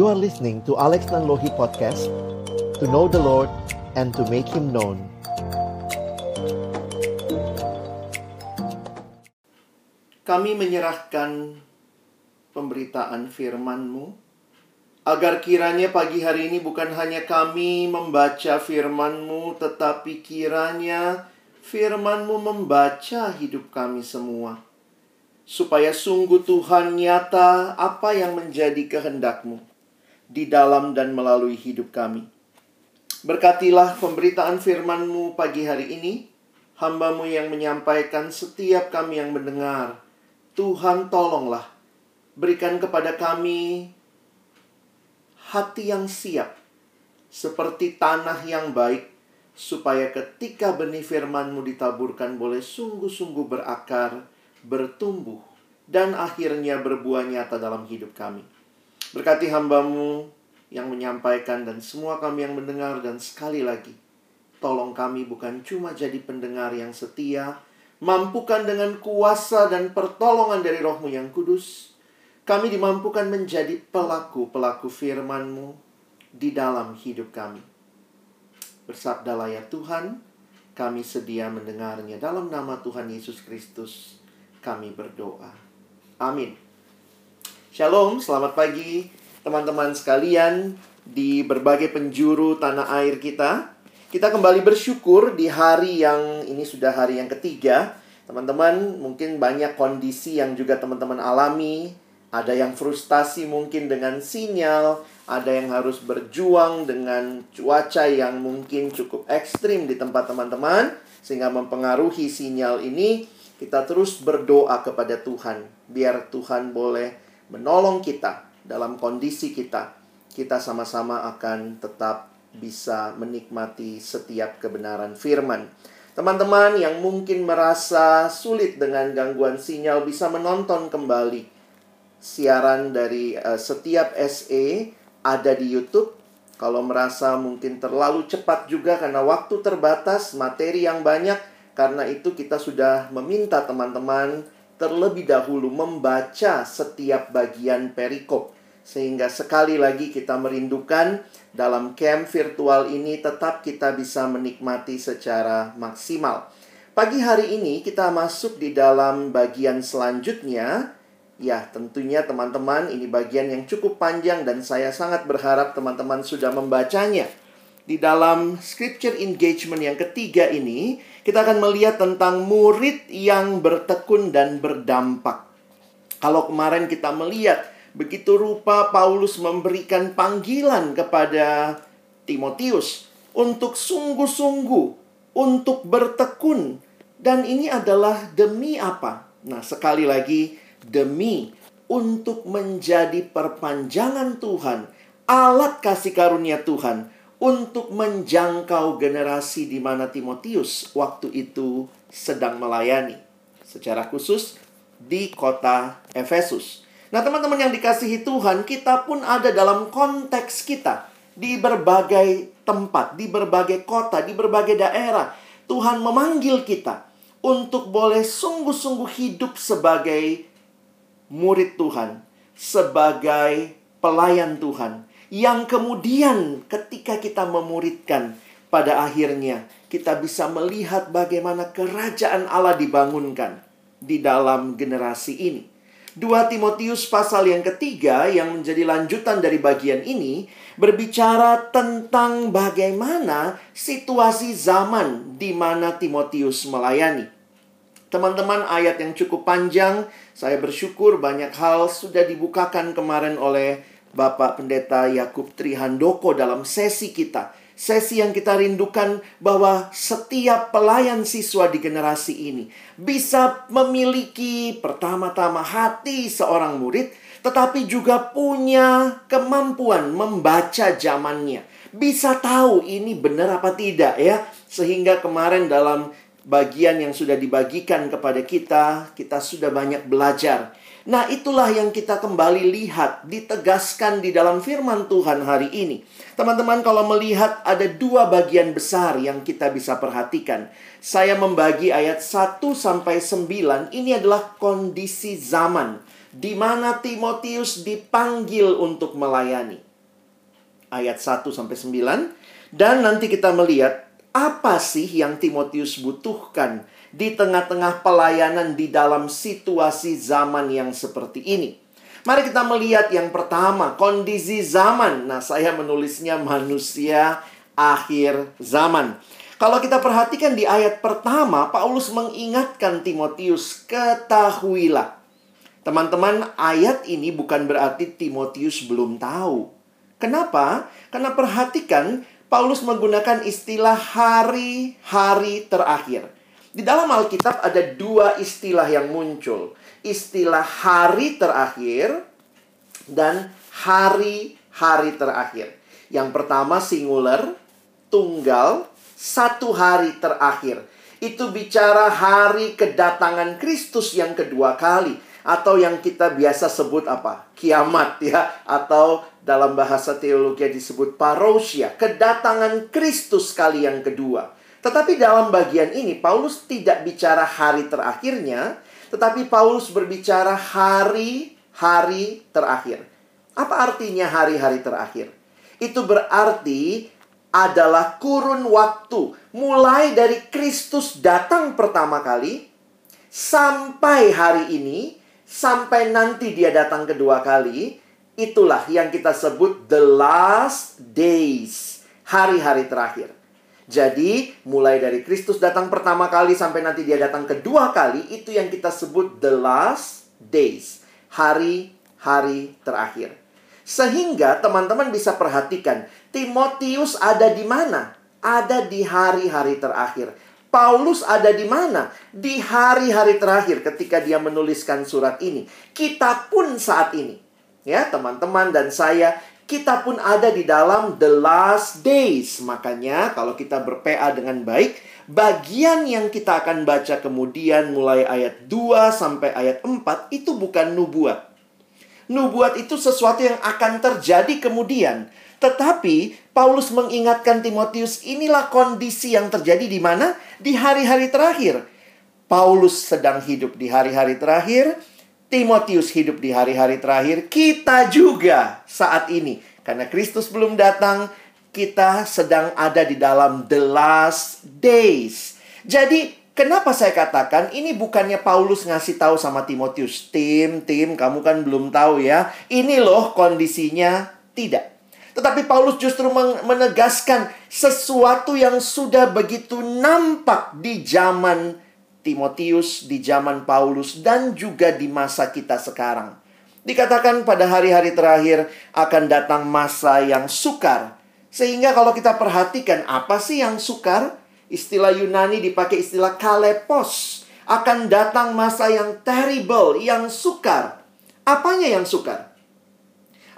You are listening to Alex Nanlohi Podcast To know the Lord and to make Him known. Kami menyerahkan pemberitaan firman-Mu agar kiranya pagi hari ini bukan hanya kami membaca firman-Mu tetapi kiranya firman-Mu membaca hidup kami semua. Supaya sungguh Tuhan nyata apa yang menjadi kehendak-Mu di dalam dan melalui hidup kami. Berkatilah pemberitaan firman-Mu pagi hari ini, hamba-Mu yang menyampaikan setiap kami yang mendengar. Tuhan tolonglah, berikan kepada kami hati yang siap, seperti tanah yang baik, supaya ketika benih firman-Mu ditaburkan boleh sungguh-sungguh berakar, bertumbuh, dan akhirnya berbuah nyata dalam hidup kami. Berkati hambamu yang menyampaikan dan semua kami yang mendengar dan sekali lagi, tolong kami bukan cuma jadi pendengar yang setia, mampukan dengan kuasa dan pertolongan dari rohmu yang kudus, kami dimampukan menjadi pelaku-pelaku firman-Mu di dalam hidup kami. Bersabdalah ya Tuhan, kami sedia mendengarnya dalam nama Tuhan Yesus Kristus. Kami berdoa. Amin. Shalom, selamat pagi teman-teman sekalian di berbagai penjuru tanah air kita. Kita kembali bersyukur di hari yang ini sudah hari yang ketiga. Teman-teman, mungkin banyak kondisi yang juga teman-teman alami. Ada yang frustasi mungkin dengan sinyal, ada yang harus berjuang dengan cuaca yang mungkin cukup ekstrim di tempat teman-teman sehingga mempengaruhi sinyal ini. Kita terus berdoa kepada Tuhan biar Tuhan boleh menolong kita dalam kondisi kita. Kita sama-sama akan tetap bisa menikmati setiap kebenaran firman. Teman-teman yang mungkin merasa sulit dengan gangguan sinyal bisa menonton kembali siaran dari uh, setiap SE ada di YouTube. Kalau merasa mungkin terlalu cepat juga karena waktu terbatas, materi yang banyak, karena itu kita sudah meminta teman-teman terlebih dahulu membaca setiap bagian perikop sehingga sekali lagi kita merindukan dalam camp virtual ini tetap kita bisa menikmati secara maksimal. Pagi hari ini kita masuk di dalam bagian selanjutnya. Ya, tentunya teman-teman ini bagian yang cukup panjang dan saya sangat berharap teman-teman sudah membacanya. Di dalam scripture engagement yang ketiga ini, kita akan melihat tentang murid yang bertekun dan berdampak. Kalau kemarin kita melihat begitu rupa Paulus memberikan panggilan kepada Timotius untuk sungguh-sungguh untuk bertekun dan ini adalah demi apa? Nah, sekali lagi demi untuk menjadi perpanjangan Tuhan, alat kasih karunia Tuhan untuk menjangkau generasi di mana Timotius waktu itu sedang melayani. Secara khusus di kota Efesus. Nah, teman-teman yang dikasihi Tuhan, kita pun ada dalam konteks kita di berbagai tempat, di berbagai kota, di berbagai daerah. Tuhan memanggil kita untuk boleh sungguh-sungguh hidup sebagai murid Tuhan, sebagai pelayan Tuhan, yang kemudian ketika kita memuridkan pada akhirnya kita bisa melihat bagaimana kerajaan Allah dibangunkan di dalam generasi ini. 2 Timotius pasal yang ketiga yang menjadi lanjutan dari bagian ini berbicara tentang bagaimana situasi zaman di mana Timotius melayani. Teman-teman, ayat yang cukup panjang, saya bersyukur banyak hal sudah dibukakan kemarin oleh Bapak Pendeta Yakub Trihandoko dalam sesi kita. Sesi yang kita rindukan bahwa setiap pelayan siswa di generasi ini bisa memiliki pertama-tama hati seorang murid, tetapi juga punya kemampuan membaca zamannya. Bisa tahu ini benar apa tidak ya. Sehingga kemarin dalam bagian yang sudah dibagikan kepada kita, kita sudah banyak belajar Nah, itulah yang kita kembali lihat, ditegaskan di dalam firman Tuhan hari ini. Teman-teman, kalau melihat ada dua bagian besar yang kita bisa perhatikan. Saya membagi ayat 1 sampai 9, ini adalah kondisi zaman di mana Timotius dipanggil untuk melayani. ayat 1 sampai 9 dan nanti kita melihat apa sih yang Timotius butuhkan di tengah-tengah pelayanan di dalam situasi zaman yang seperti ini. Mari kita melihat yang pertama, kondisi zaman. Nah, saya menulisnya manusia akhir zaman. Kalau kita perhatikan di ayat pertama, Paulus mengingatkan Timotius, ketahuilah. Teman-teman, ayat ini bukan berarti Timotius belum tahu. Kenapa? Karena perhatikan Paulus menggunakan istilah hari-hari terakhir. Di dalam Alkitab ada dua istilah yang muncul. Istilah hari terakhir dan hari-hari terakhir. Yang pertama singular, tunggal, satu hari terakhir. Itu bicara hari kedatangan Kristus yang kedua kali atau yang kita biasa sebut apa? Kiamat ya atau dalam bahasa teologi disebut parousia, kedatangan Kristus kali yang kedua. Tetapi dalam bagian ini Paulus tidak bicara hari terakhirnya, tetapi Paulus berbicara hari-hari terakhir. Apa artinya hari-hari terakhir? Itu berarti adalah kurun waktu mulai dari Kristus datang pertama kali sampai hari ini sampai nanti dia datang kedua kali Itulah yang kita sebut the last days, hari-hari terakhir. Jadi, mulai dari Kristus datang pertama kali sampai nanti dia datang kedua kali, itu yang kita sebut the last days, hari-hari terakhir. Sehingga teman-teman bisa perhatikan, Timotius ada di mana? Ada di hari-hari terakhir. Paulus ada di mana? Di hari-hari terakhir ketika dia menuliskan surat ini. Kita pun saat ini Ya, teman-teman dan saya, kita pun ada di dalam the last days. Makanya kalau kita berPA dengan baik, bagian yang kita akan baca kemudian mulai ayat 2 sampai ayat 4 itu bukan nubuat. Nubuat itu sesuatu yang akan terjadi kemudian. Tetapi Paulus mengingatkan Timotius, inilah kondisi yang terjadi di mana? Di hari-hari terakhir. Paulus sedang hidup di hari-hari terakhir, Timotius hidup di hari-hari terakhir, kita juga saat ini. Karena Kristus belum datang, kita sedang ada di dalam the last days. Jadi, kenapa saya katakan ini bukannya Paulus ngasih tahu sama Timotius, "Tim, tim, kamu kan belum tahu ya. Ini loh kondisinya." Tidak. Tetapi Paulus justru menegaskan sesuatu yang sudah begitu nampak di zaman Timotius di zaman Paulus dan juga di masa kita sekarang. Dikatakan pada hari-hari terakhir akan datang masa yang sukar. Sehingga kalau kita perhatikan apa sih yang sukar? Istilah Yunani dipakai istilah kalepos. Akan datang masa yang terrible, yang sukar. Apanya yang sukar?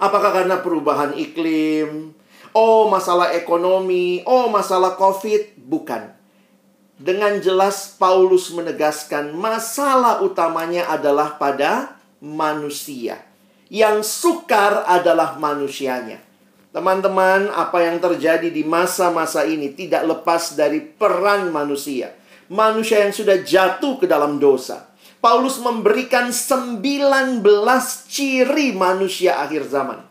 Apakah karena perubahan iklim? Oh, masalah ekonomi? Oh, masalah COVID? Bukan dengan jelas Paulus menegaskan masalah utamanya adalah pada manusia. Yang sukar adalah manusianya. Teman-teman, apa yang terjadi di masa-masa ini tidak lepas dari peran manusia. Manusia yang sudah jatuh ke dalam dosa. Paulus memberikan 19 ciri manusia akhir zaman.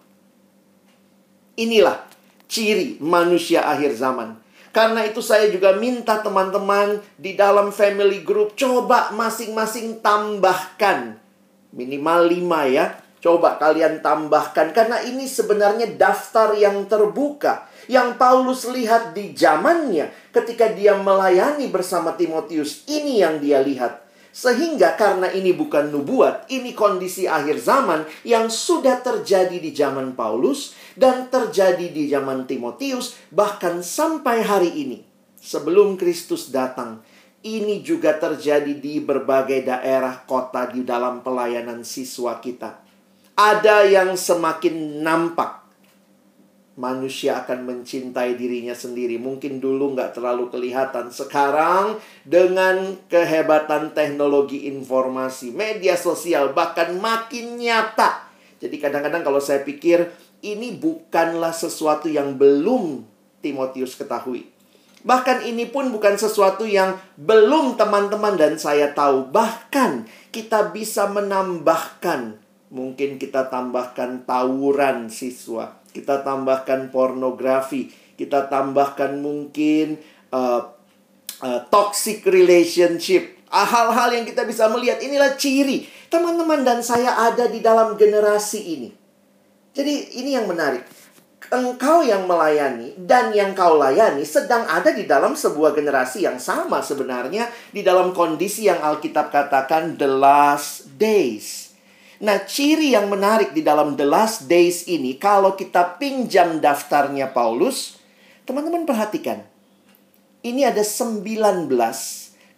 Inilah ciri manusia akhir zaman. Karena itu saya juga minta teman-teman di dalam family group coba masing-masing tambahkan minimal 5 ya. Coba kalian tambahkan karena ini sebenarnya daftar yang terbuka yang Paulus lihat di zamannya ketika dia melayani bersama Timotius. Ini yang dia lihat. Sehingga karena ini bukan nubuat, ini kondisi akhir zaman yang sudah terjadi di zaman Paulus dan terjadi di zaman Timotius, bahkan sampai hari ini. Sebelum Kristus datang, ini juga terjadi di berbagai daerah kota di dalam pelayanan siswa kita. Ada yang semakin nampak manusia akan mencintai dirinya sendiri. Mungkin dulu nggak terlalu kelihatan. Sekarang dengan kehebatan teknologi informasi, media sosial bahkan makin nyata. Jadi kadang-kadang kalau saya pikir ini bukanlah sesuatu yang belum Timotius ketahui. Bahkan ini pun bukan sesuatu yang belum teman-teman dan saya tahu. Bahkan kita bisa menambahkan Mungkin kita tambahkan tawuran siswa kita tambahkan pornografi, kita tambahkan mungkin uh, uh, toxic relationship, ah, hal-hal yang kita bisa melihat. Inilah ciri teman-teman dan saya ada di dalam generasi ini. Jadi ini yang menarik. Engkau yang melayani dan yang kau layani sedang ada di dalam sebuah generasi yang sama sebenarnya di dalam kondisi yang Alkitab katakan the last days. Nah, ciri yang menarik di dalam The Last Days ini, kalau kita pinjam daftarnya Paulus, teman-teman perhatikan. Ini ada 19.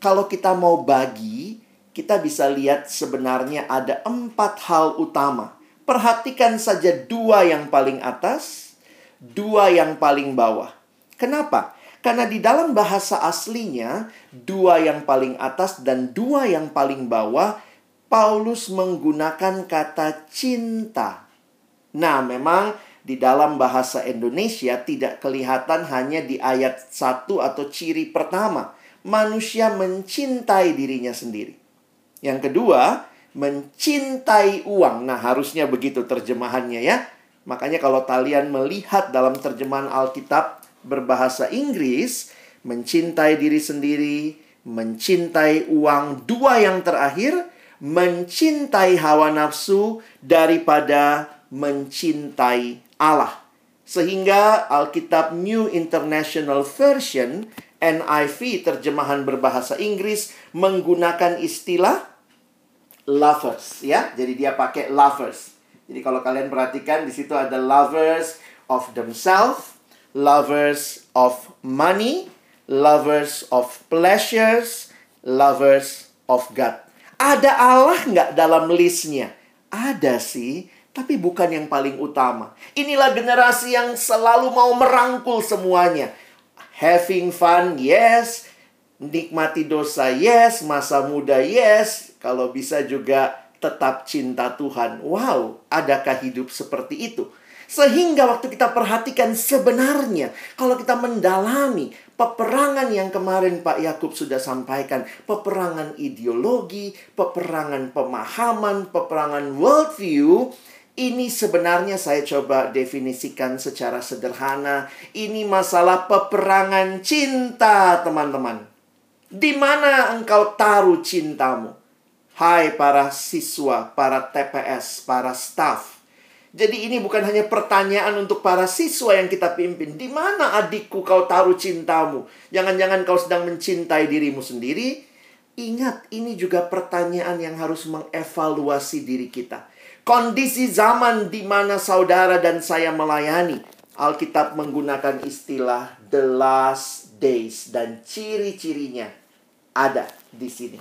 Kalau kita mau bagi, kita bisa lihat sebenarnya ada empat hal utama. Perhatikan saja dua yang paling atas, dua yang paling bawah. Kenapa? Karena di dalam bahasa aslinya, dua yang paling atas dan dua yang paling bawah Paulus menggunakan kata cinta. Nah, memang di dalam bahasa Indonesia tidak kelihatan hanya di ayat satu atau ciri pertama. Manusia mencintai dirinya sendiri. Yang kedua, mencintai uang. Nah, harusnya begitu terjemahannya ya. Makanya kalau kalian melihat dalam terjemahan Alkitab berbahasa Inggris, mencintai diri sendiri, mencintai uang, dua yang terakhir mencintai hawa nafsu daripada mencintai Allah. Sehingga Alkitab New International Version NIV terjemahan berbahasa Inggris menggunakan istilah lovers ya. Jadi dia pakai lovers. Jadi kalau kalian perhatikan di situ ada lovers of themselves, lovers of money, lovers of pleasures, lovers of God. Ada Allah nggak dalam listnya? Ada sih, tapi bukan yang paling utama. Inilah generasi yang selalu mau merangkul semuanya. Having fun, yes. Nikmati dosa, yes. Masa muda, yes. Kalau bisa juga tetap cinta Tuhan. Wow, adakah hidup seperti itu? Sehingga waktu kita perhatikan sebenarnya, kalau kita mendalami peperangan yang kemarin Pak Yakub sudah sampaikan, peperangan ideologi, peperangan pemahaman, peperangan worldview, ini sebenarnya saya coba definisikan secara sederhana. Ini masalah peperangan cinta, teman-teman. Di mana engkau taruh cintamu? Hai para siswa, para TPS, para staff, jadi ini bukan hanya pertanyaan untuk para siswa yang kita pimpin. Di mana adikku kau taruh cintamu? Jangan-jangan kau sedang mencintai dirimu sendiri. Ingat, ini juga pertanyaan yang harus mengevaluasi diri kita. Kondisi zaman di mana saudara dan saya melayani. Alkitab menggunakan istilah the last days dan ciri-cirinya ada di sini.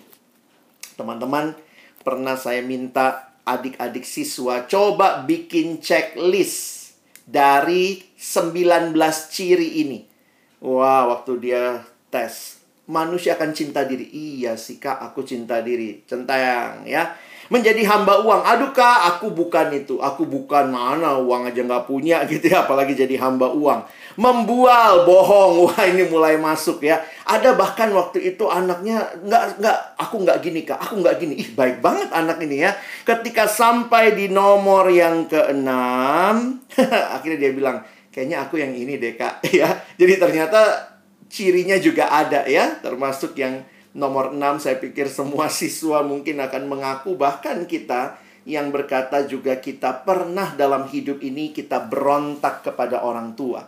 Teman-teman, pernah saya minta adik-adik siswa coba bikin checklist dari 19 ciri ini. Wah, waktu dia tes, manusia akan cinta diri. Iya sih kak, aku cinta diri. Centang ya menjadi hamba uang. Aduh kak, aku bukan itu. Aku bukan mana uang aja nggak punya gitu ya. Apalagi jadi hamba uang. Membual, bohong. Wah ini mulai masuk ya. Ada bahkan waktu itu anaknya nggak nggak aku nggak gini kak. Aku nggak gini. Ih baik banget anak ini ya. Ketika sampai di nomor yang keenam, akhirnya dia bilang kayaknya aku yang ini deh kak ya. Jadi ternyata cirinya juga ada ya. Termasuk yang Nomor 6 saya pikir semua siswa mungkin akan mengaku bahkan kita yang berkata juga kita pernah dalam hidup ini kita berontak kepada orang tua.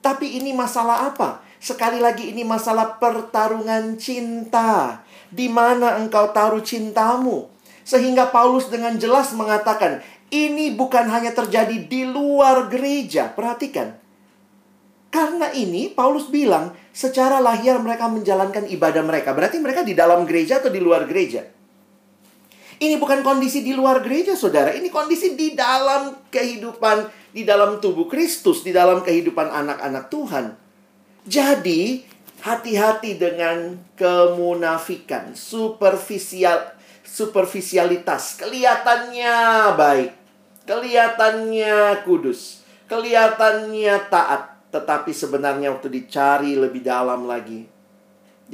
Tapi ini masalah apa? Sekali lagi ini masalah pertarungan cinta. Di mana engkau taruh cintamu? Sehingga Paulus dengan jelas mengatakan, ini bukan hanya terjadi di luar gereja. Perhatikan. Karena ini Paulus bilang, secara lahir mereka menjalankan ibadah mereka. Berarti mereka di dalam gereja atau di luar gereja? Ini bukan kondisi di luar gereja, saudara. Ini kondisi di dalam kehidupan, di dalam tubuh Kristus, di dalam kehidupan anak-anak Tuhan. Jadi, hati-hati dengan kemunafikan, superficial, superficialitas. Kelihatannya baik, kelihatannya kudus, kelihatannya taat. Tetapi sebenarnya waktu dicari lebih dalam lagi,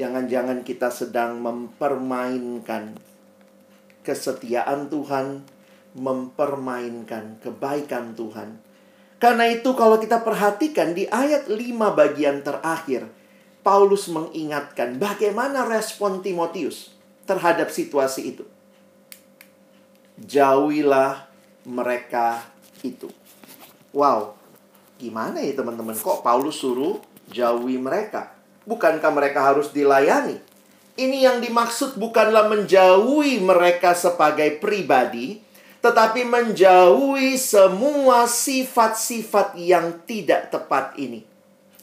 jangan-jangan kita sedang mempermainkan kesetiaan Tuhan, mempermainkan kebaikan Tuhan. Karena itu kalau kita perhatikan di ayat 5 bagian terakhir, Paulus mengingatkan bagaimana respon Timotius terhadap situasi itu. Jauhilah mereka itu. Wow, gimana ya teman-teman? Kok Paulus suruh jauhi mereka? Bukankah mereka harus dilayani? Ini yang dimaksud bukanlah menjauhi mereka sebagai pribadi, tetapi menjauhi semua sifat-sifat yang tidak tepat ini.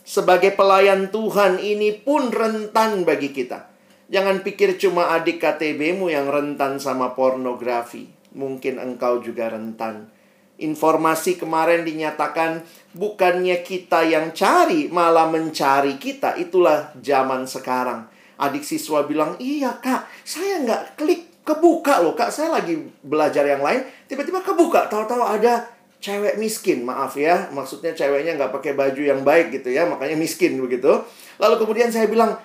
Sebagai pelayan Tuhan ini pun rentan bagi kita. Jangan pikir cuma adik KTBmu yang rentan sama pornografi. Mungkin engkau juga rentan. Informasi kemarin dinyatakan bukannya kita yang cari, malah mencari kita. Itulah zaman sekarang Adik siswa bilang, iya kak, saya nggak klik kebuka loh kak. Saya lagi belajar yang lain, tiba-tiba kebuka. Tahu-tahu ada cewek miskin, maaf ya. Maksudnya ceweknya nggak pakai baju yang baik gitu ya, makanya miskin begitu. Lalu kemudian saya bilang,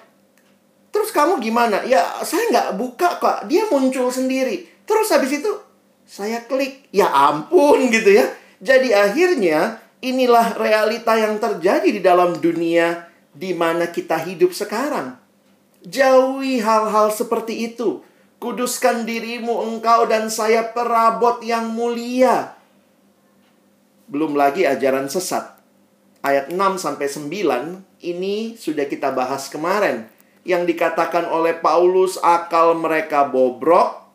terus kamu gimana? Ya saya nggak buka kak, dia muncul sendiri. Terus habis itu saya klik, ya ampun gitu ya. Jadi akhirnya inilah realita yang terjadi di dalam dunia di mana kita hidup sekarang. Jauhi hal-hal seperti itu. Kuduskan dirimu engkau dan saya perabot yang mulia. Belum lagi ajaran sesat. Ayat 6 sampai 9 ini sudah kita bahas kemarin. Yang dikatakan oleh Paulus akal mereka bobrok,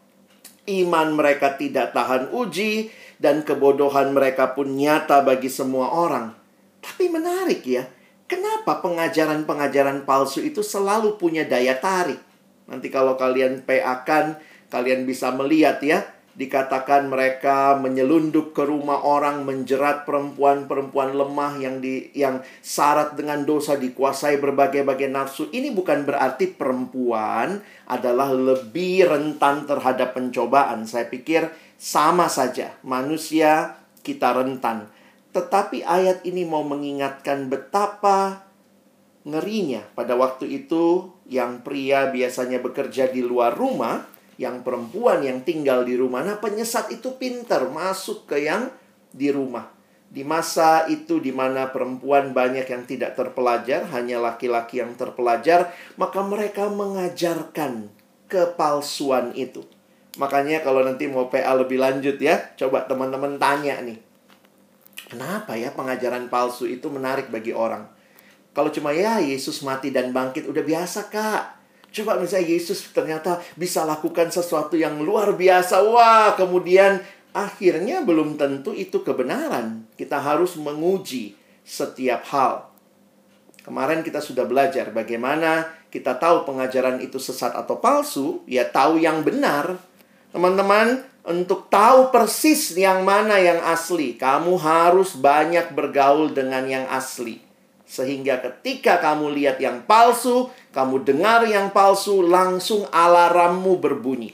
iman mereka tidak tahan uji, dan kebodohan mereka pun nyata bagi semua orang. Tapi menarik ya, Kenapa pengajaran-pengajaran palsu itu selalu punya daya tarik? Nanti kalau kalian PA kan, kalian bisa melihat ya. Dikatakan mereka menyelundup ke rumah orang, menjerat perempuan-perempuan lemah yang di yang syarat dengan dosa dikuasai berbagai-bagai nafsu. Ini bukan berarti perempuan adalah lebih rentan terhadap pencobaan. Saya pikir sama saja. Manusia kita rentan. Tetapi ayat ini mau mengingatkan betapa ngerinya pada waktu itu yang pria biasanya bekerja di luar rumah, yang perempuan yang tinggal di rumah. Nah, penyesat itu pintar masuk ke yang di rumah. Di masa itu di mana perempuan banyak yang tidak terpelajar, hanya laki-laki yang terpelajar, maka mereka mengajarkan kepalsuan itu. Makanya kalau nanti mau PA lebih lanjut ya, coba teman-teman tanya nih Kenapa ya pengajaran palsu itu menarik bagi orang? Kalau cuma ya Yesus mati dan bangkit udah biasa kak. Coba misalnya Yesus ternyata bisa lakukan sesuatu yang luar biasa. Wah kemudian akhirnya belum tentu itu kebenaran. Kita harus menguji setiap hal. Kemarin kita sudah belajar bagaimana kita tahu pengajaran itu sesat atau palsu. Ya tahu yang benar. Teman-teman, untuk tahu persis yang mana yang asli, kamu harus banyak bergaul dengan yang asli. Sehingga ketika kamu lihat yang palsu, kamu dengar yang palsu, langsung alarmmu berbunyi.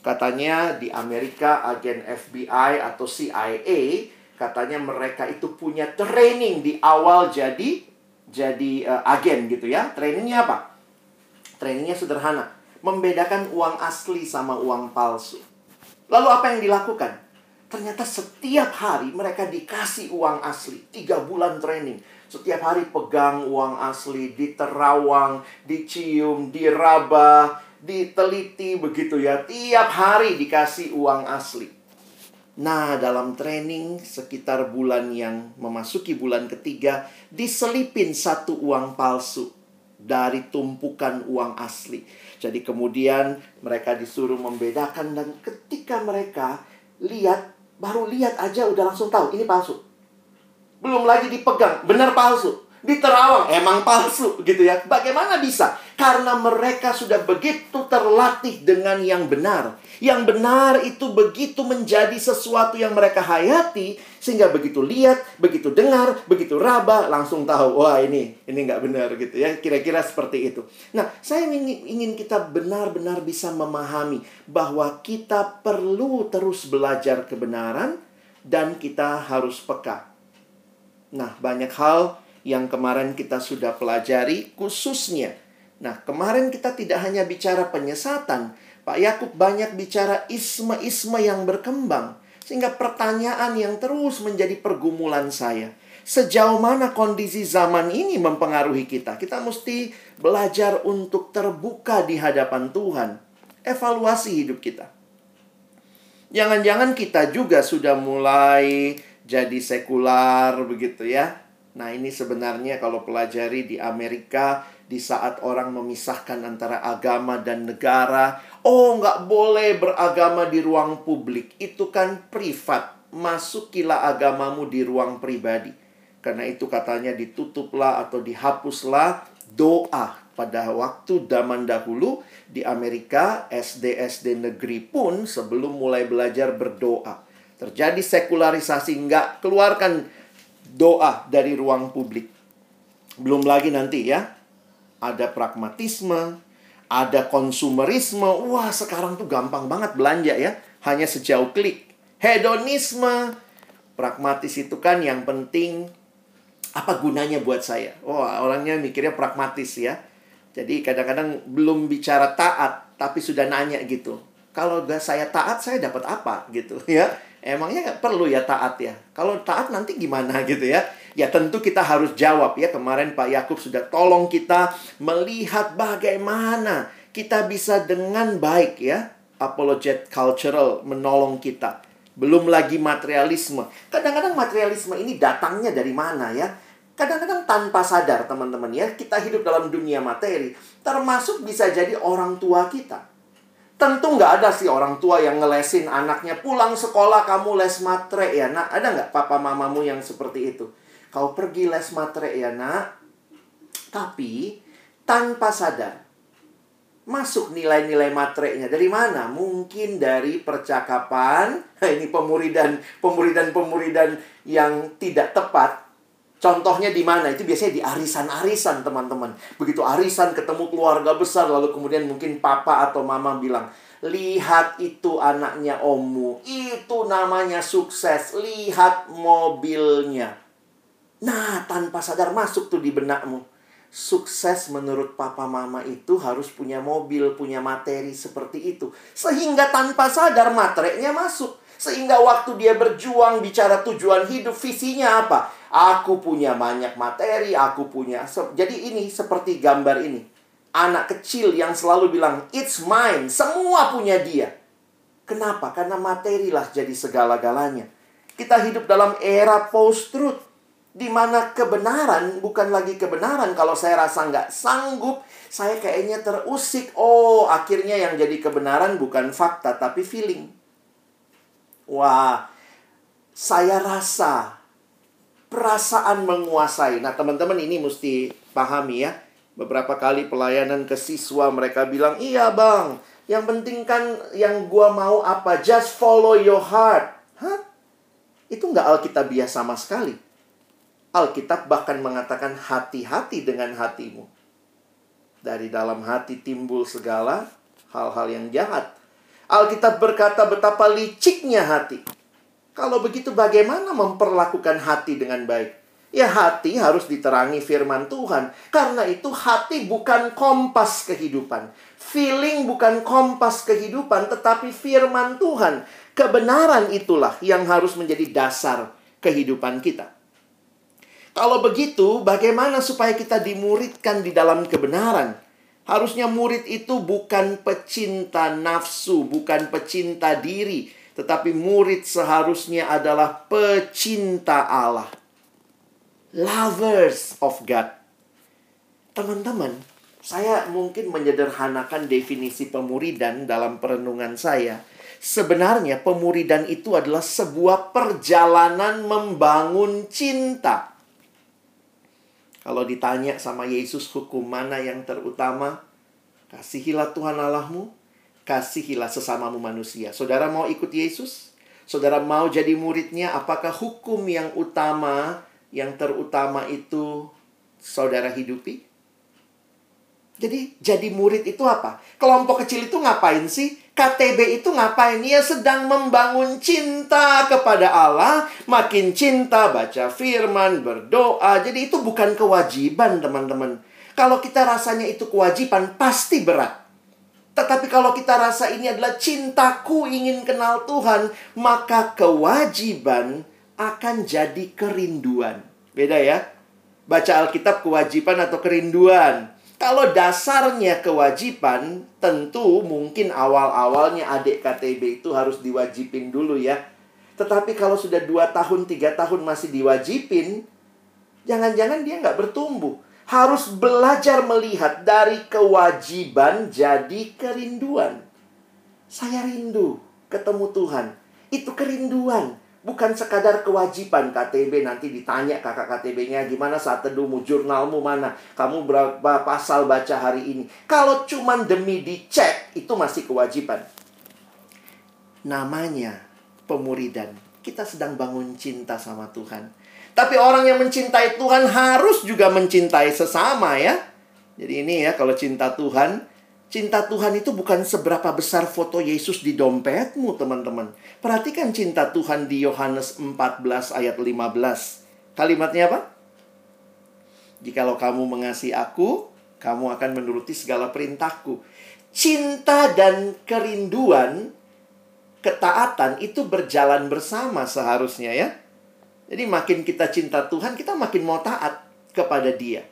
Katanya di Amerika agen FBI atau CIA, katanya mereka itu punya training di awal jadi jadi uh, agen gitu ya. Trainingnya apa? Trainingnya sederhana, membedakan uang asli sama uang palsu. Lalu apa yang dilakukan? Ternyata setiap hari mereka dikasih uang asli. Tiga bulan training. Setiap hari pegang uang asli, diterawang, dicium, diraba, diteliti begitu ya. Tiap hari dikasih uang asli. Nah, dalam training sekitar bulan yang memasuki bulan ketiga, diselipin satu uang palsu dari tumpukan uang asli. Jadi kemudian mereka disuruh membedakan dan ketika mereka lihat baru lihat aja udah langsung tahu ini palsu. Belum lagi dipegang, benar palsu diterawang emang palsu gitu ya. Bagaimana bisa? Karena mereka sudah begitu terlatih dengan yang benar. Yang benar itu begitu menjadi sesuatu yang mereka hayati sehingga begitu lihat, begitu dengar, begitu raba langsung tahu wah ini ini nggak benar gitu ya. Kira-kira seperti itu. Nah, saya ingin, ingin kita benar-benar bisa memahami bahwa kita perlu terus belajar kebenaran dan kita harus peka. Nah, banyak hal yang kemarin kita sudah pelajari khususnya. Nah, kemarin kita tidak hanya bicara penyesatan, Pak Yakub banyak bicara isme-isme yang berkembang. Sehingga pertanyaan yang terus menjadi pergumulan saya. Sejauh mana kondisi zaman ini mempengaruhi kita? Kita mesti belajar untuk terbuka di hadapan Tuhan. Evaluasi hidup kita. Jangan-jangan kita juga sudah mulai jadi sekular begitu ya. Nah ini sebenarnya kalau pelajari di Amerika di saat orang memisahkan antara agama dan negara. Oh nggak boleh beragama di ruang publik. Itu kan privat. Masukilah agamamu di ruang pribadi. Karena itu katanya ditutuplah atau dihapuslah doa. Pada waktu zaman dahulu di Amerika SD-SD negeri pun sebelum mulai belajar berdoa. Terjadi sekularisasi nggak keluarkan doa dari ruang publik. Belum lagi nanti ya, ada pragmatisme, ada konsumerisme. Wah, sekarang tuh gampang banget belanja ya, hanya sejauh klik. Hedonisme, pragmatis itu kan yang penting apa gunanya buat saya? Wah, orangnya mikirnya pragmatis ya. Jadi kadang-kadang belum bicara taat, tapi sudah nanya gitu. Kalau saya taat, saya dapat apa gitu ya? Emangnya perlu ya taat ya? Kalau taat nanti gimana gitu ya? Ya tentu kita harus jawab ya. Kemarin Pak Yakub sudah tolong kita melihat bagaimana kita bisa dengan baik ya apologet cultural menolong kita. Belum lagi materialisme. Kadang-kadang materialisme ini datangnya dari mana ya? Kadang-kadang tanpa sadar teman-teman ya, kita hidup dalam dunia materi, termasuk bisa jadi orang tua kita. Tentu nggak ada sih orang tua yang ngelesin anaknya pulang sekolah kamu les matre ya nak. Ada nggak papa mamamu yang seperti itu? Kau pergi les matre ya nak. Tapi tanpa sadar masuk nilai-nilai matrenya dari mana? Mungkin dari percakapan. Ini pemuridan, pemuridan, pemuridan yang tidak tepat Contohnya di mana? Itu biasanya di arisan-arisan, teman-teman. Begitu arisan ketemu keluarga besar, lalu kemudian mungkin papa atau mama bilang, Lihat itu anaknya omu. Itu namanya sukses. Lihat mobilnya. Nah, tanpa sadar masuk tuh di benakmu. Sukses menurut papa mama itu harus punya mobil, punya materi seperti itu. Sehingga tanpa sadar materainya masuk. Sehingga waktu dia berjuang bicara tujuan hidup, visinya apa? Aku punya banyak materi, aku punya. Jadi ini seperti gambar ini. Anak kecil yang selalu bilang, "It's mine." Semua punya dia. Kenapa? Karena materi lah jadi segala-galanya. Kita hidup dalam era post-truth. Di mana kebenaran bukan lagi kebenaran. Kalau saya rasa nggak sanggup, saya kayaknya terusik. Oh, akhirnya yang jadi kebenaran bukan fakta, tapi feeling. Wah, saya rasa perasaan menguasai. Nah, teman-teman ini mesti pahami ya. Beberapa kali pelayanan ke siswa mereka bilang, "Iya, Bang. Yang penting kan yang gua mau apa? Just follow your heart." Hah? Itu nggak Alkitabiah sama sekali. Alkitab bahkan mengatakan hati-hati dengan hatimu. Dari dalam hati timbul segala hal-hal yang jahat. Alkitab berkata betapa liciknya hati. Kalau begitu bagaimana memperlakukan hati dengan baik? Ya hati harus diterangi firman Tuhan. Karena itu hati bukan kompas kehidupan. Feeling bukan kompas kehidupan, tetapi firman Tuhan. Kebenaran itulah yang harus menjadi dasar kehidupan kita. Kalau begitu, bagaimana supaya kita dimuridkan di dalam kebenaran? Harusnya murid itu bukan pecinta nafsu, bukan pecinta diri, tetapi murid seharusnya adalah pecinta Allah. Lovers of God. Teman-teman, saya mungkin menyederhanakan definisi pemuridan dalam perenungan saya. Sebenarnya pemuridan itu adalah sebuah perjalanan membangun cinta. Kalau ditanya sama Yesus hukum mana yang terutama, kasihilah Tuhan Allahmu kasihilah sesamamu manusia. Saudara mau ikut Yesus? Saudara mau jadi muridnya? Apakah hukum yang utama, yang terutama itu saudara hidupi? Jadi jadi murid itu apa? Kelompok kecil itu ngapain sih? KTB itu ngapain? Ia sedang membangun cinta kepada Allah, makin cinta baca firman, berdoa. Jadi itu bukan kewajiban, teman-teman. Kalau kita rasanya itu kewajiban, pasti berat. Tetapi kalau kita rasa ini adalah cintaku ingin kenal Tuhan, maka kewajiban akan jadi kerinduan. Beda ya? Baca Alkitab kewajiban atau kerinduan. Kalau dasarnya kewajiban, tentu mungkin awal-awalnya adik KTB itu harus diwajibin dulu ya. Tetapi kalau sudah 2 tahun, 3 tahun masih diwajibin, jangan-jangan dia nggak bertumbuh. Harus belajar melihat dari kewajiban jadi kerinduan. Saya rindu ketemu Tuhan. Itu kerinduan. Bukan sekadar kewajiban KTB nanti ditanya kakak KTB-nya gimana saat teduhmu, jurnalmu mana, kamu berapa pasal baca hari ini. Kalau cuma demi dicek, itu masih kewajiban. Namanya pemuridan. Kita sedang bangun cinta sama Tuhan. Tapi orang yang mencintai Tuhan harus juga mencintai sesama ya. Jadi ini ya kalau cinta Tuhan Cinta Tuhan itu bukan seberapa besar foto Yesus di dompetmu, teman-teman. Perhatikan cinta Tuhan di Yohanes 14 ayat 15. Kalimatnya apa? Jikalau kamu mengasihi aku, kamu akan menuruti segala perintahku. Cinta dan kerinduan, ketaatan itu berjalan bersama seharusnya ya. Jadi makin kita cinta Tuhan, kita makin mau taat kepada dia.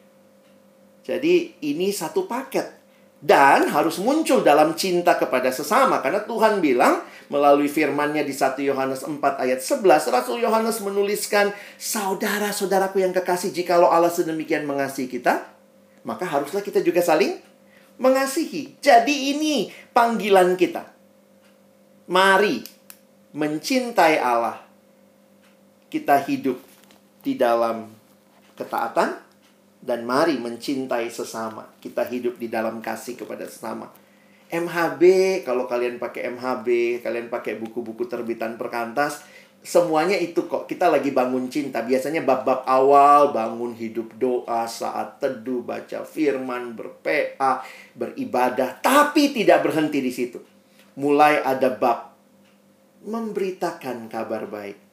Jadi ini satu paket dan harus muncul dalam cinta kepada sesama karena Tuhan bilang melalui firman-Nya di 1 Yohanes 4 ayat 11 Rasul Yohanes menuliskan saudara-saudaraku yang kekasih jikalau Allah sedemikian mengasihi kita maka haruslah kita juga saling mengasihi. Jadi ini panggilan kita. Mari mencintai Allah. Kita hidup di dalam ketaatan dan mari mencintai sesama. Kita hidup di dalam kasih kepada sesama. MHB, kalau kalian pakai MHB, kalian pakai buku-buku terbitan perkantas, semuanya itu kok. Kita lagi bangun cinta. Biasanya bab-bab awal, bangun hidup doa, saat teduh, baca firman, berPA, beribadah. Tapi tidak berhenti di situ. Mulai ada bab memberitakan kabar baik.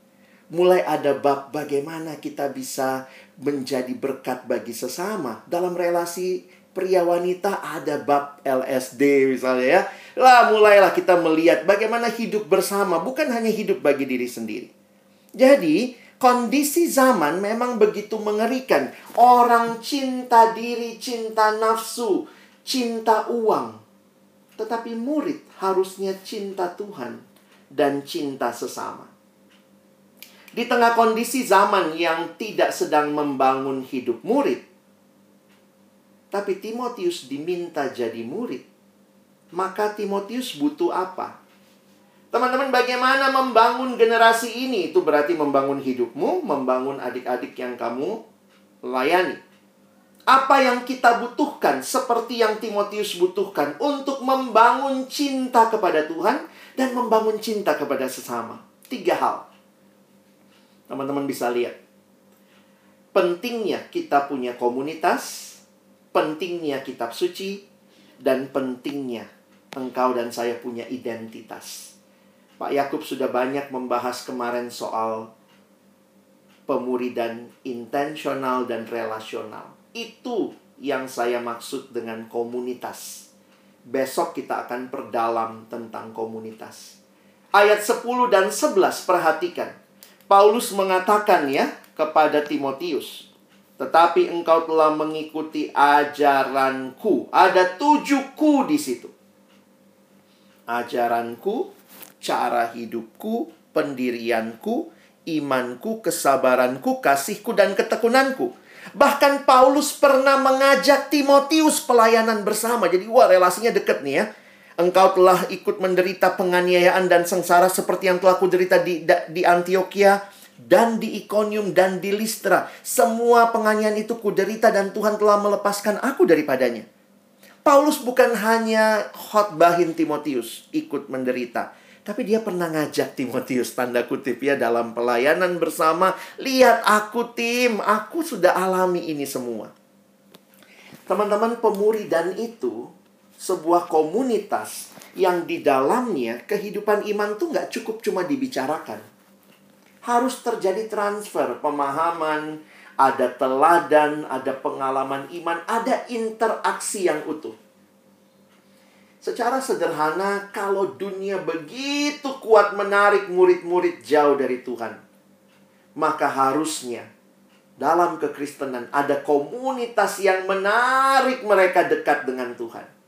Mulai ada bab bagaimana kita bisa menjadi berkat bagi sesama. Dalam relasi pria wanita ada bab LSD misalnya ya. Lah mulailah kita melihat bagaimana hidup bersama bukan hanya hidup bagi diri sendiri. Jadi kondisi zaman memang begitu mengerikan. Orang cinta diri, cinta nafsu, cinta uang. Tetapi murid harusnya cinta Tuhan dan cinta sesama. Di tengah kondisi zaman yang tidak sedang membangun hidup murid, tapi Timotius diminta jadi murid, maka Timotius butuh apa? Teman-teman, bagaimana membangun generasi ini? Itu berarti membangun hidupmu, membangun adik-adik yang kamu layani. Apa yang kita butuhkan, seperti yang Timotius butuhkan, untuk membangun cinta kepada Tuhan dan membangun cinta kepada sesama. Tiga hal. Teman-teman bisa lihat. Pentingnya kita punya komunitas, pentingnya kitab suci, dan pentingnya engkau dan saya punya identitas. Pak Yakub sudah banyak membahas kemarin soal pemuridan intensional dan relasional. Itu yang saya maksud dengan komunitas. Besok kita akan perdalam tentang komunitas. Ayat 10 dan 11 perhatikan. Paulus mengatakan ya kepada Timotius, tetapi engkau telah mengikuti ajaranku. Ada tujuh ku di situ. Ajaranku, cara hidupku, pendirianku, imanku, kesabaranku, kasihku, dan ketekunanku. Bahkan Paulus pernah mengajak Timotius pelayanan bersama. Jadi wah relasinya deket nih ya. Engkau telah ikut menderita penganiayaan dan sengsara seperti yang telah kuderita di, di Antioquia dan di Iconium dan di Listra. Semua penganiayaan itu kuderita dan Tuhan telah melepaskan aku daripadanya. Paulus bukan hanya khotbahin Timotius ikut menderita, tapi dia pernah ngajak Timotius tanda kutip ya dalam pelayanan bersama, lihat aku tim, aku sudah alami ini semua. Teman-teman pemuridan itu sebuah komunitas yang di dalamnya kehidupan iman tuh nggak cukup cuma dibicarakan. Harus terjadi transfer pemahaman, ada teladan, ada pengalaman iman, ada interaksi yang utuh. Secara sederhana, kalau dunia begitu kuat menarik murid-murid jauh dari Tuhan, maka harusnya dalam kekristenan ada komunitas yang menarik mereka dekat dengan Tuhan.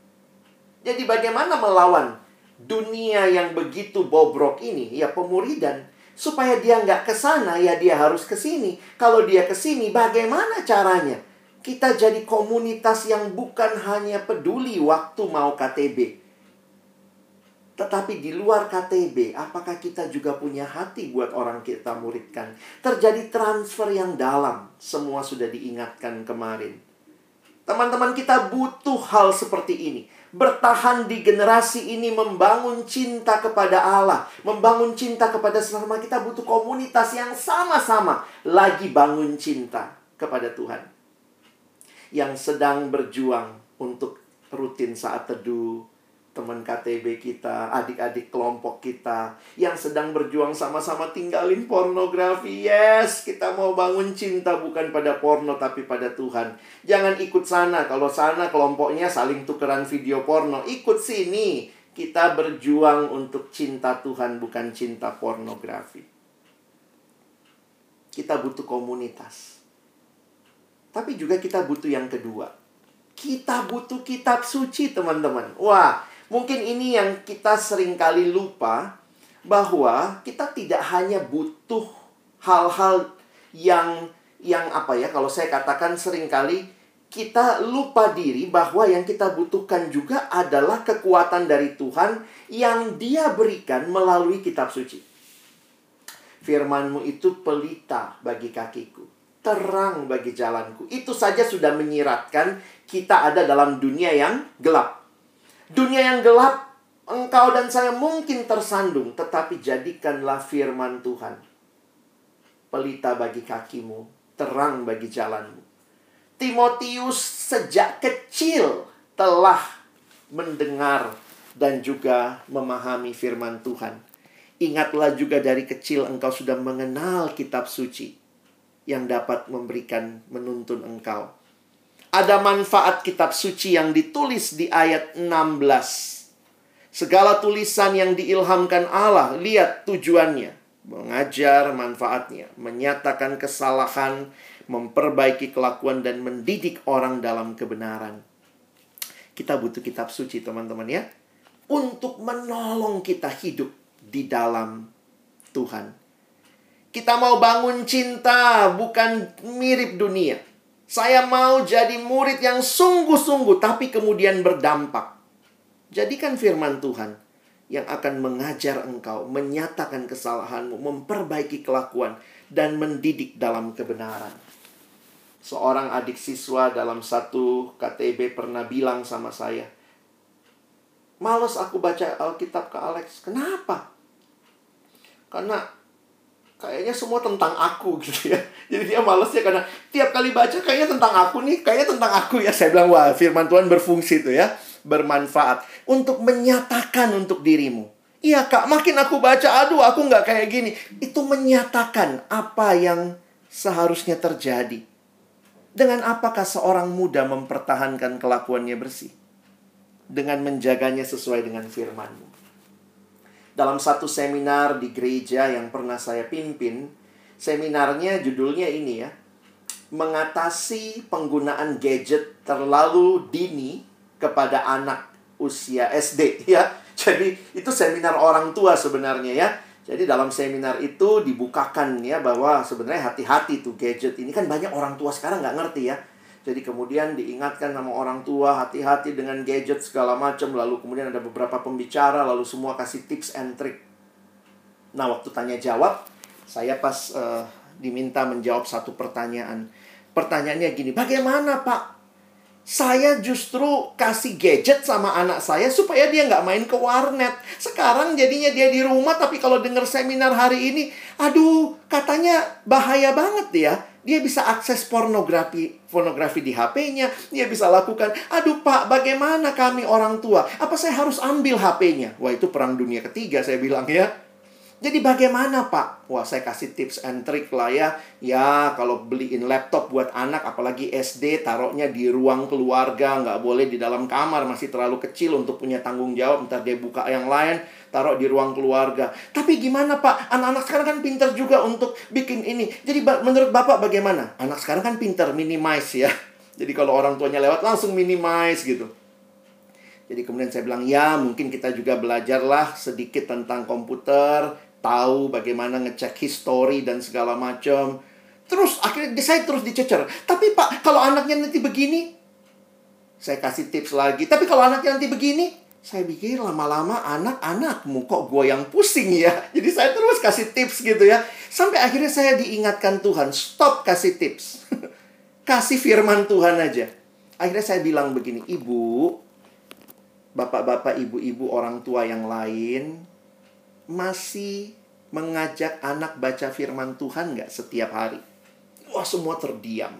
Jadi bagaimana melawan dunia yang begitu bobrok ini? Ya pemuridan. Supaya dia nggak ke sana, ya dia harus ke sini. Kalau dia ke sini, bagaimana caranya? Kita jadi komunitas yang bukan hanya peduli waktu mau KTB. Tetapi di luar KTB, apakah kita juga punya hati buat orang kita muridkan? Terjadi transfer yang dalam. Semua sudah diingatkan kemarin. Teman-teman kita butuh hal seperti ini. Bertahan di generasi ini membangun cinta kepada Allah. Membangun cinta kepada sesama kita butuh komunitas yang sama-sama lagi bangun cinta kepada Tuhan yang sedang berjuang untuk rutin saat teduh, teman KTB kita, adik-adik kelompok kita yang sedang berjuang sama-sama tinggalin pornografi. Yes, kita mau bangun cinta bukan pada porno tapi pada Tuhan. Jangan ikut sana. Kalau sana kelompoknya saling tukeran video porno, ikut sini. Kita berjuang untuk cinta Tuhan bukan cinta pornografi. Kita butuh komunitas tapi juga kita butuh yang kedua. Kita butuh kitab suci, teman-teman. Wah, mungkin ini yang kita sering kali lupa bahwa kita tidak hanya butuh hal-hal yang yang apa ya kalau saya katakan sering kali kita lupa diri bahwa yang kita butuhkan juga adalah kekuatan dari Tuhan yang Dia berikan melalui kitab suci. Firmanmu itu pelita bagi kakiku terang bagi jalanku. Itu saja sudah menyiratkan kita ada dalam dunia yang gelap. Dunia yang gelap, engkau dan saya mungkin tersandung, tetapi jadikanlah firman Tuhan. Pelita bagi kakimu, terang bagi jalanmu. Timotius sejak kecil telah mendengar dan juga memahami firman Tuhan. Ingatlah juga dari kecil engkau sudah mengenal kitab suci yang dapat memberikan menuntun engkau. Ada manfaat kitab suci yang ditulis di ayat 16. Segala tulisan yang diilhamkan Allah, lihat tujuannya. Mengajar manfaatnya, menyatakan kesalahan, memperbaiki kelakuan dan mendidik orang dalam kebenaran. Kita butuh kitab suci teman-teman ya. Untuk menolong kita hidup di dalam Tuhan. Kita mau bangun cinta, bukan mirip dunia. Saya mau jadi murid yang sungguh-sungguh, tapi kemudian berdampak. Jadikan firman Tuhan yang akan mengajar engkau, menyatakan kesalahanmu, memperbaiki kelakuan, dan mendidik dalam kebenaran. Seorang adik siswa dalam satu KTB pernah bilang sama saya, Males aku baca Alkitab ke Alex. Kenapa? Karena kayaknya semua tentang aku gitu ya. Jadi dia malesnya karena tiap kali baca kayaknya tentang aku nih, kayaknya tentang aku ya. Saya bilang, wah firman Tuhan berfungsi tuh ya. Bermanfaat. Untuk menyatakan untuk dirimu. Iya kak, makin aku baca, aduh aku nggak kayak gini. Itu menyatakan apa yang seharusnya terjadi. Dengan apakah seorang muda mempertahankan kelakuannya bersih? Dengan menjaganya sesuai dengan firmanmu dalam satu seminar di gereja yang pernah saya pimpin. Seminarnya judulnya ini ya. Mengatasi penggunaan gadget terlalu dini kepada anak usia SD ya. Jadi itu seminar orang tua sebenarnya ya. Jadi dalam seminar itu dibukakan ya bahwa sebenarnya hati-hati tuh gadget ini kan banyak orang tua sekarang nggak ngerti ya jadi kemudian diingatkan sama orang tua hati-hati dengan gadget segala macam. Lalu kemudian ada beberapa pembicara lalu semua kasih tips and trick. Nah waktu tanya jawab saya pas uh, diminta menjawab satu pertanyaan. Pertanyaannya gini, bagaimana Pak? Saya justru kasih gadget sama anak saya supaya dia nggak main ke warnet. Sekarang jadinya dia di rumah tapi kalau dengar seminar hari ini, aduh katanya bahaya banget ya dia bisa akses pornografi pornografi di HP-nya, dia bisa lakukan, aduh Pak, bagaimana kami orang tua? Apa saya harus ambil HP-nya? Wah, itu perang dunia ketiga saya bilang ya. Jadi bagaimana Pak? Wah saya kasih tips and trick lah ya. Ya kalau beliin laptop buat anak apalagi SD taruhnya di ruang keluarga. Nggak boleh di dalam kamar masih terlalu kecil untuk punya tanggung jawab. Ntar dia buka yang lain taruh di ruang keluarga. Tapi gimana Pak? Anak-anak sekarang kan pintar juga untuk bikin ini. Jadi menurut Bapak bagaimana? Anak sekarang kan pintar minimize ya. Jadi kalau orang tuanya lewat langsung minimize gitu. Jadi kemudian saya bilang, ya mungkin kita juga belajarlah sedikit tentang komputer, tahu bagaimana ngecek history dan segala macam. Terus akhirnya saya terus dicecer. Tapi Pak, kalau anaknya nanti begini, saya kasih tips lagi. Tapi kalau anaknya nanti begini, saya pikir lama-lama anak-anakmu kok gue yang pusing ya. Jadi saya terus kasih tips gitu ya. Sampai akhirnya saya diingatkan Tuhan, stop kasih tips. kasih firman Tuhan aja. Akhirnya saya bilang begini, Ibu, bapak-bapak, ibu-ibu, orang tua yang lain masih mengajak anak baca firman Tuhan nggak setiap hari? Wah, semua terdiam.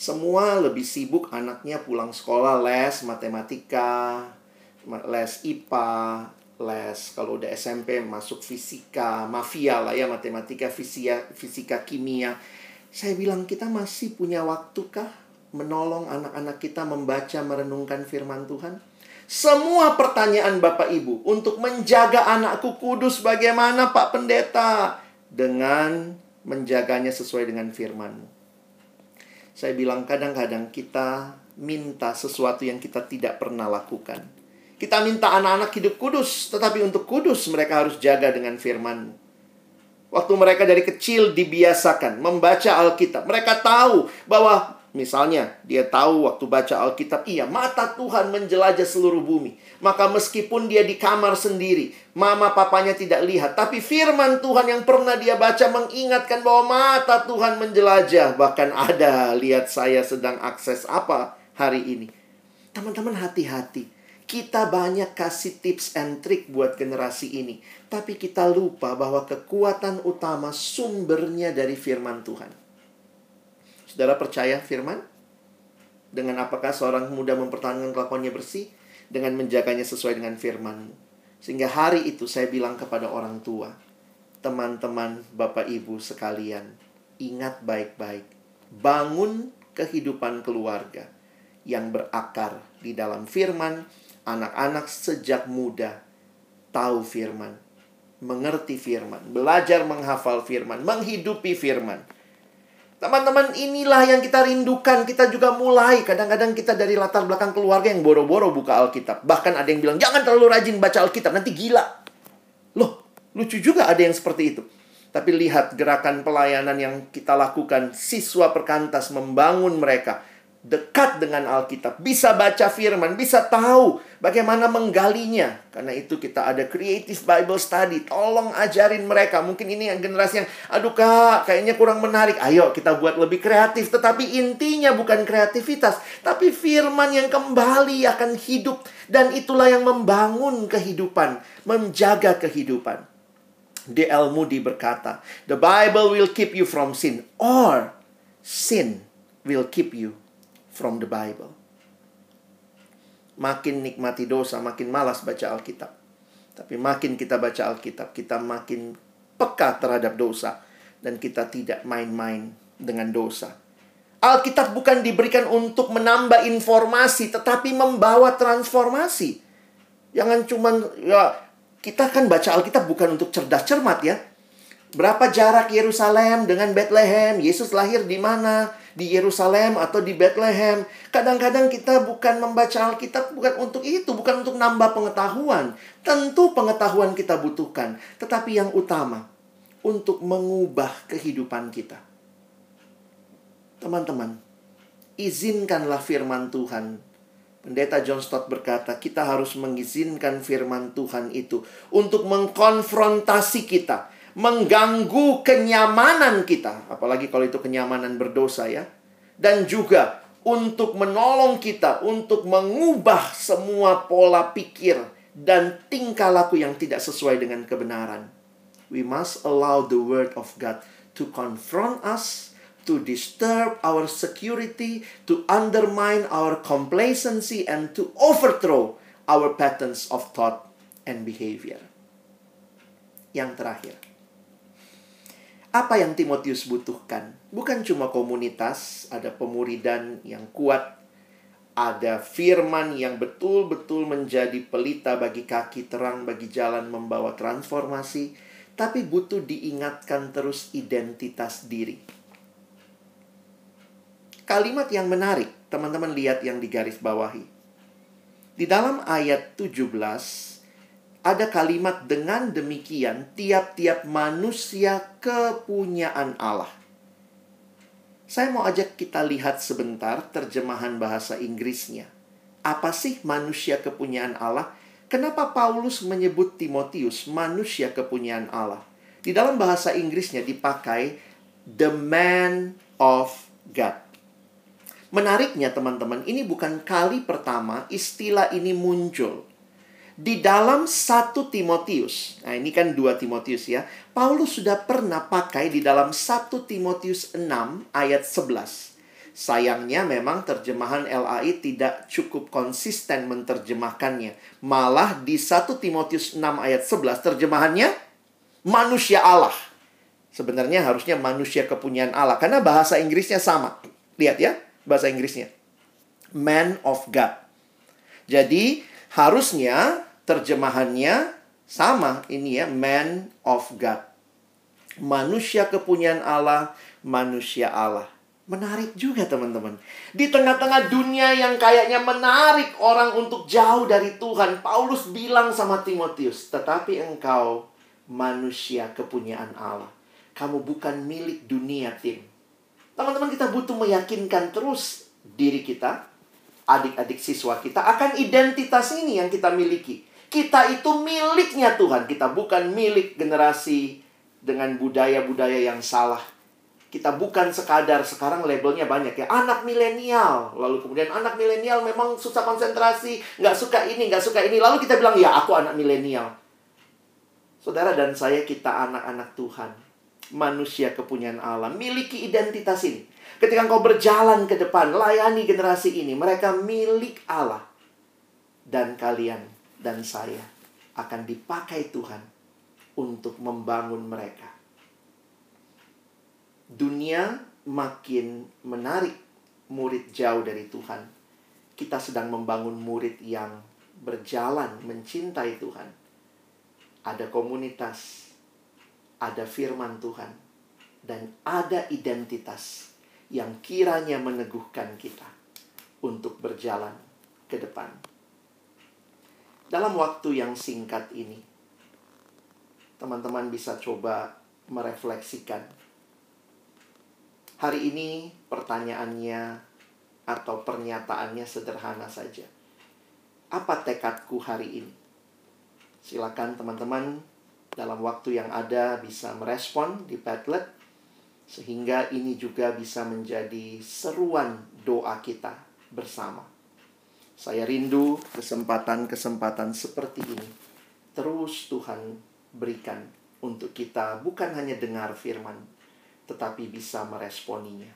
Semua lebih sibuk anaknya pulang sekolah les matematika, les IPA, les kalau udah SMP masuk fisika, mafia lah ya matematika, fisika, fisika kimia. Saya bilang kita masih punya waktu kah menolong anak-anak kita membaca merenungkan firman Tuhan? Semua pertanyaan Bapak Ibu untuk menjaga anakku kudus bagaimana Pak Pendeta? Dengan menjaganya sesuai dengan firman Saya bilang kadang-kadang kita minta sesuatu yang kita tidak pernah lakukan. Kita minta anak-anak hidup kudus, tetapi untuk kudus mereka harus jaga dengan firman Waktu mereka dari kecil dibiasakan membaca Alkitab. Mereka tahu bahwa Misalnya, dia tahu waktu baca Alkitab, iya, mata Tuhan menjelajah seluruh bumi. Maka meskipun dia di kamar sendiri, mama papanya tidak lihat, tapi firman Tuhan yang pernah dia baca mengingatkan bahwa mata Tuhan menjelajah. Bahkan ada, lihat saya sedang akses apa hari ini. Teman-teman hati-hati. Kita banyak kasih tips and trick buat generasi ini. Tapi kita lupa bahwa kekuatan utama sumbernya dari firman Tuhan. Saudara percaya firman? Dengan apakah seorang muda mempertahankan kelakuannya bersih? Dengan menjaganya sesuai dengan firman. Sehingga hari itu saya bilang kepada orang tua, teman-teman, bapak ibu sekalian, ingat baik-baik. Bangun kehidupan keluarga yang berakar di dalam firman, anak-anak sejak muda tahu firman, mengerti firman, belajar menghafal firman, menghidupi firman Teman-teman, inilah yang kita rindukan. Kita juga mulai. Kadang-kadang kita dari latar belakang keluarga yang boro-boro buka Alkitab. Bahkan ada yang bilang, jangan terlalu rajin baca Alkitab, nanti gila. Loh, lucu juga ada yang seperti itu. Tapi lihat gerakan pelayanan yang kita lakukan. Siswa perkantas membangun mereka dekat dengan Alkitab, bisa baca firman, bisa tahu bagaimana menggalinya. Karena itu kita ada Creative Bible Study. Tolong ajarin mereka. Mungkin ini yang generasi yang, aduh kak, kayaknya kurang menarik. Ayo kita buat lebih kreatif. Tetapi intinya bukan kreativitas, tapi firman yang kembali akan hidup. Dan itulah yang membangun kehidupan, menjaga kehidupan. D.L. Moody berkata, The Bible will keep you from sin, or sin will keep you from the Bible. Makin nikmati dosa, makin malas baca Alkitab. Tapi makin kita baca Alkitab, kita makin peka terhadap dosa. Dan kita tidak main-main dengan dosa. Alkitab bukan diberikan untuk menambah informasi, tetapi membawa transformasi. Jangan cuman, ya, kita kan baca Alkitab bukan untuk cerdas cermat ya. Berapa jarak Yerusalem dengan Bethlehem? Yesus lahir di mana? Di Yerusalem atau di Bethlehem. Kadang-kadang kita bukan membaca Alkitab bukan untuk itu, bukan untuk nambah pengetahuan. Tentu pengetahuan kita butuhkan, tetapi yang utama untuk mengubah kehidupan kita. Teman-teman, izinkanlah firman Tuhan Pendeta John Stott berkata, kita harus mengizinkan firman Tuhan itu untuk mengkonfrontasi kita mengganggu kenyamanan kita, apalagi kalau itu kenyamanan berdosa ya. Dan juga untuk menolong kita untuk mengubah semua pola pikir dan tingkah laku yang tidak sesuai dengan kebenaran. We must allow the word of God to confront us, to disturb our security, to undermine our complacency and to overthrow our patterns of thought and behavior. yang terakhir. Apa yang Timotius butuhkan? Bukan cuma komunitas, ada pemuridan yang kuat, ada firman yang betul-betul menjadi pelita bagi kaki, terang bagi jalan, membawa transformasi, tapi butuh diingatkan terus identitas diri. Kalimat yang menarik, teman-teman lihat yang digaris bawahi. Di dalam ayat 17, ada kalimat dengan demikian tiap-tiap manusia kepunyaan Allah. Saya mau ajak kita lihat sebentar terjemahan bahasa Inggrisnya. Apa sih manusia kepunyaan Allah? Kenapa Paulus menyebut Timotius manusia kepunyaan Allah? Di dalam bahasa Inggrisnya dipakai the man of God. Menariknya teman-teman, ini bukan kali pertama istilah ini muncul di dalam satu Timotius. Nah, ini kan dua Timotius ya. Paulus sudah pernah pakai di dalam satu Timotius 6 ayat 11. Sayangnya memang terjemahan LAI tidak cukup konsisten menerjemahkannya. Malah di satu Timotius 6 ayat 11 terjemahannya manusia Allah. Sebenarnya harusnya manusia kepunyaan Allah karena bahasa Inggrisnya sama. Lihat ya, bahasa Inggrisnya. Man of God. Jadi harusnya terjemahannya sama ini ya, man of God. Manusia kepunyaan Allah, manusia Allah. Menarik juga teman-teman. Di tengah-tengah dunia yang kayaknya menarik orang untuk jauh dari Tuhan, Paulus bilang sama Timotius, "Tetapi engkau manusia kepunyaan Allah. Kamu bukan milik dunia, Tim." Teman-teman kita butuh meyakinkan terus diri kita, adik-adik siswa kita akan identitas ini yang kita miliki. Kita itu miliknya Tuhan. Kita bukan milik generasi dengan budaya-budaya yang salah. Kita bukan sekadar sekarang labelnya banyak ya anak milenial. Lalu kemudian anak milenial memang susah konsentrasi, nggak suka ini, nggak suka ini. Lalu kita bilang ya aku anak milenial. Saudara dan saya kita anak-anak Tuhan, manusia kepunyaan Allah, miliki identitas ini. Ketika engkau berjalan ke depan, layani generasi ini, mereka milik Allah. Dan kalian dan saya akan dipakai Tuhan untuk membangun mereka. Dunia makin menarik murid jauh dari Tuhan. Kita sedang membangun murid yang berjalan mencintai Tuhan. Ada komunitas, ada firman Tuhan, dan ada identitas yang kiranya meneguhkan kita untuk berjalan ke depan dalam waktu yang singkat ini, teman-teman bisa coba merefleksikan. Hari ini pertanyaannya atau pernyataannya sederhana saja. Apa tekadku hari ini? Silakan teman-teman dalam waktu yang ada bisa merespon di Padlet sehingga ini juga bisa menjadi seruan doa kita bersama. Saya rindu kesempatan-kesempatan seperti ini. Terus Tuhan berikan untuk kita bukan hanya dengar firman, tetapi bisa meresponinya.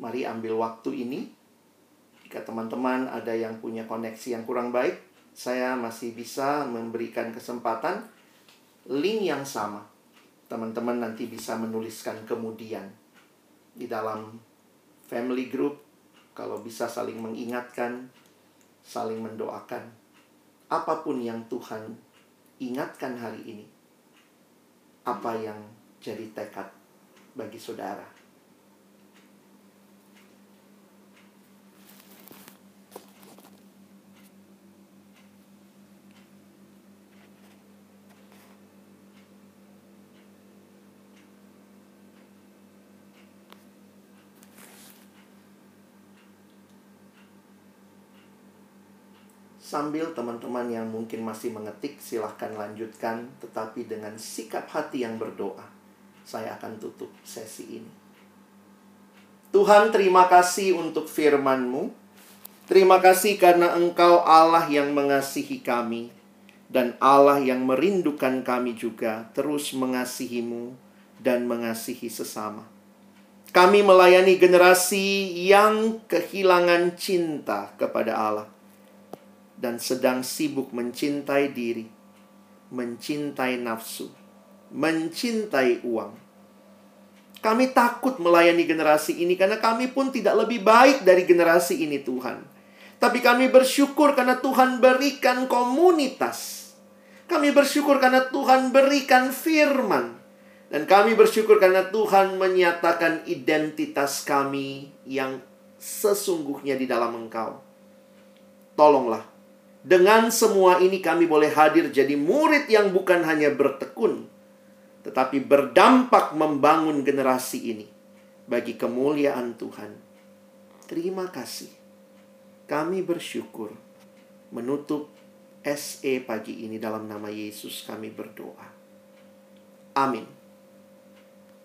Mari ambil waktu ini. Jika teman-teman ada yang punya koneksi yang kurang baik, saya masih bisa memberikan kesempatan link yang sama. Teman-teman nanti bisa menuliskan kemudian di dalam family group kalau bisa saling mengingatkan, saling mendoakan. Apa pun yang Tuhan ingatkan hari ini, apa yang jadi tekad bagi saudara. Sambil teman-teman yang mungkin masih mengetik, silahkan lanjutkan. Tetapi dengan sikap hati yang berdoa, saya akan tutup sesi ini. Tuhan, terima kasih untuk firman-Mu. Terima kasih karena Engkau Allah yang mengasihi kami. Dan Allah yang merindukan kami juga terus mengasihimu dan mengasihi sesama. Kami melayani generasi yang kehilangan cinta kepada Allah dan sedang sibuk mencintai diri, mencintai nafsu, mencintai uang. Kami takut melayani generasi ini karena kami pun tidak lebih baik dari generasi ini, Tuhan. Tapi kami bersyukur karena Tuhan berikan komunitas. Kami bersyukur karena Tuhan berikan firman. Dan kami bersyukur karena Tuhan menyatakan identitas kami yang sesungguhnya di dalam Engkau. Tolonglah, dengan semua ini kami boleh hadir jadi murid yang bukan hanya bertekun, tetapi berdampak membangun generasi ini bagi kemuliaan Tuhan. Terima kasih. Kami bersyukur menutup SE pagi ini dalam nama Yesus kami berdoa. Amin.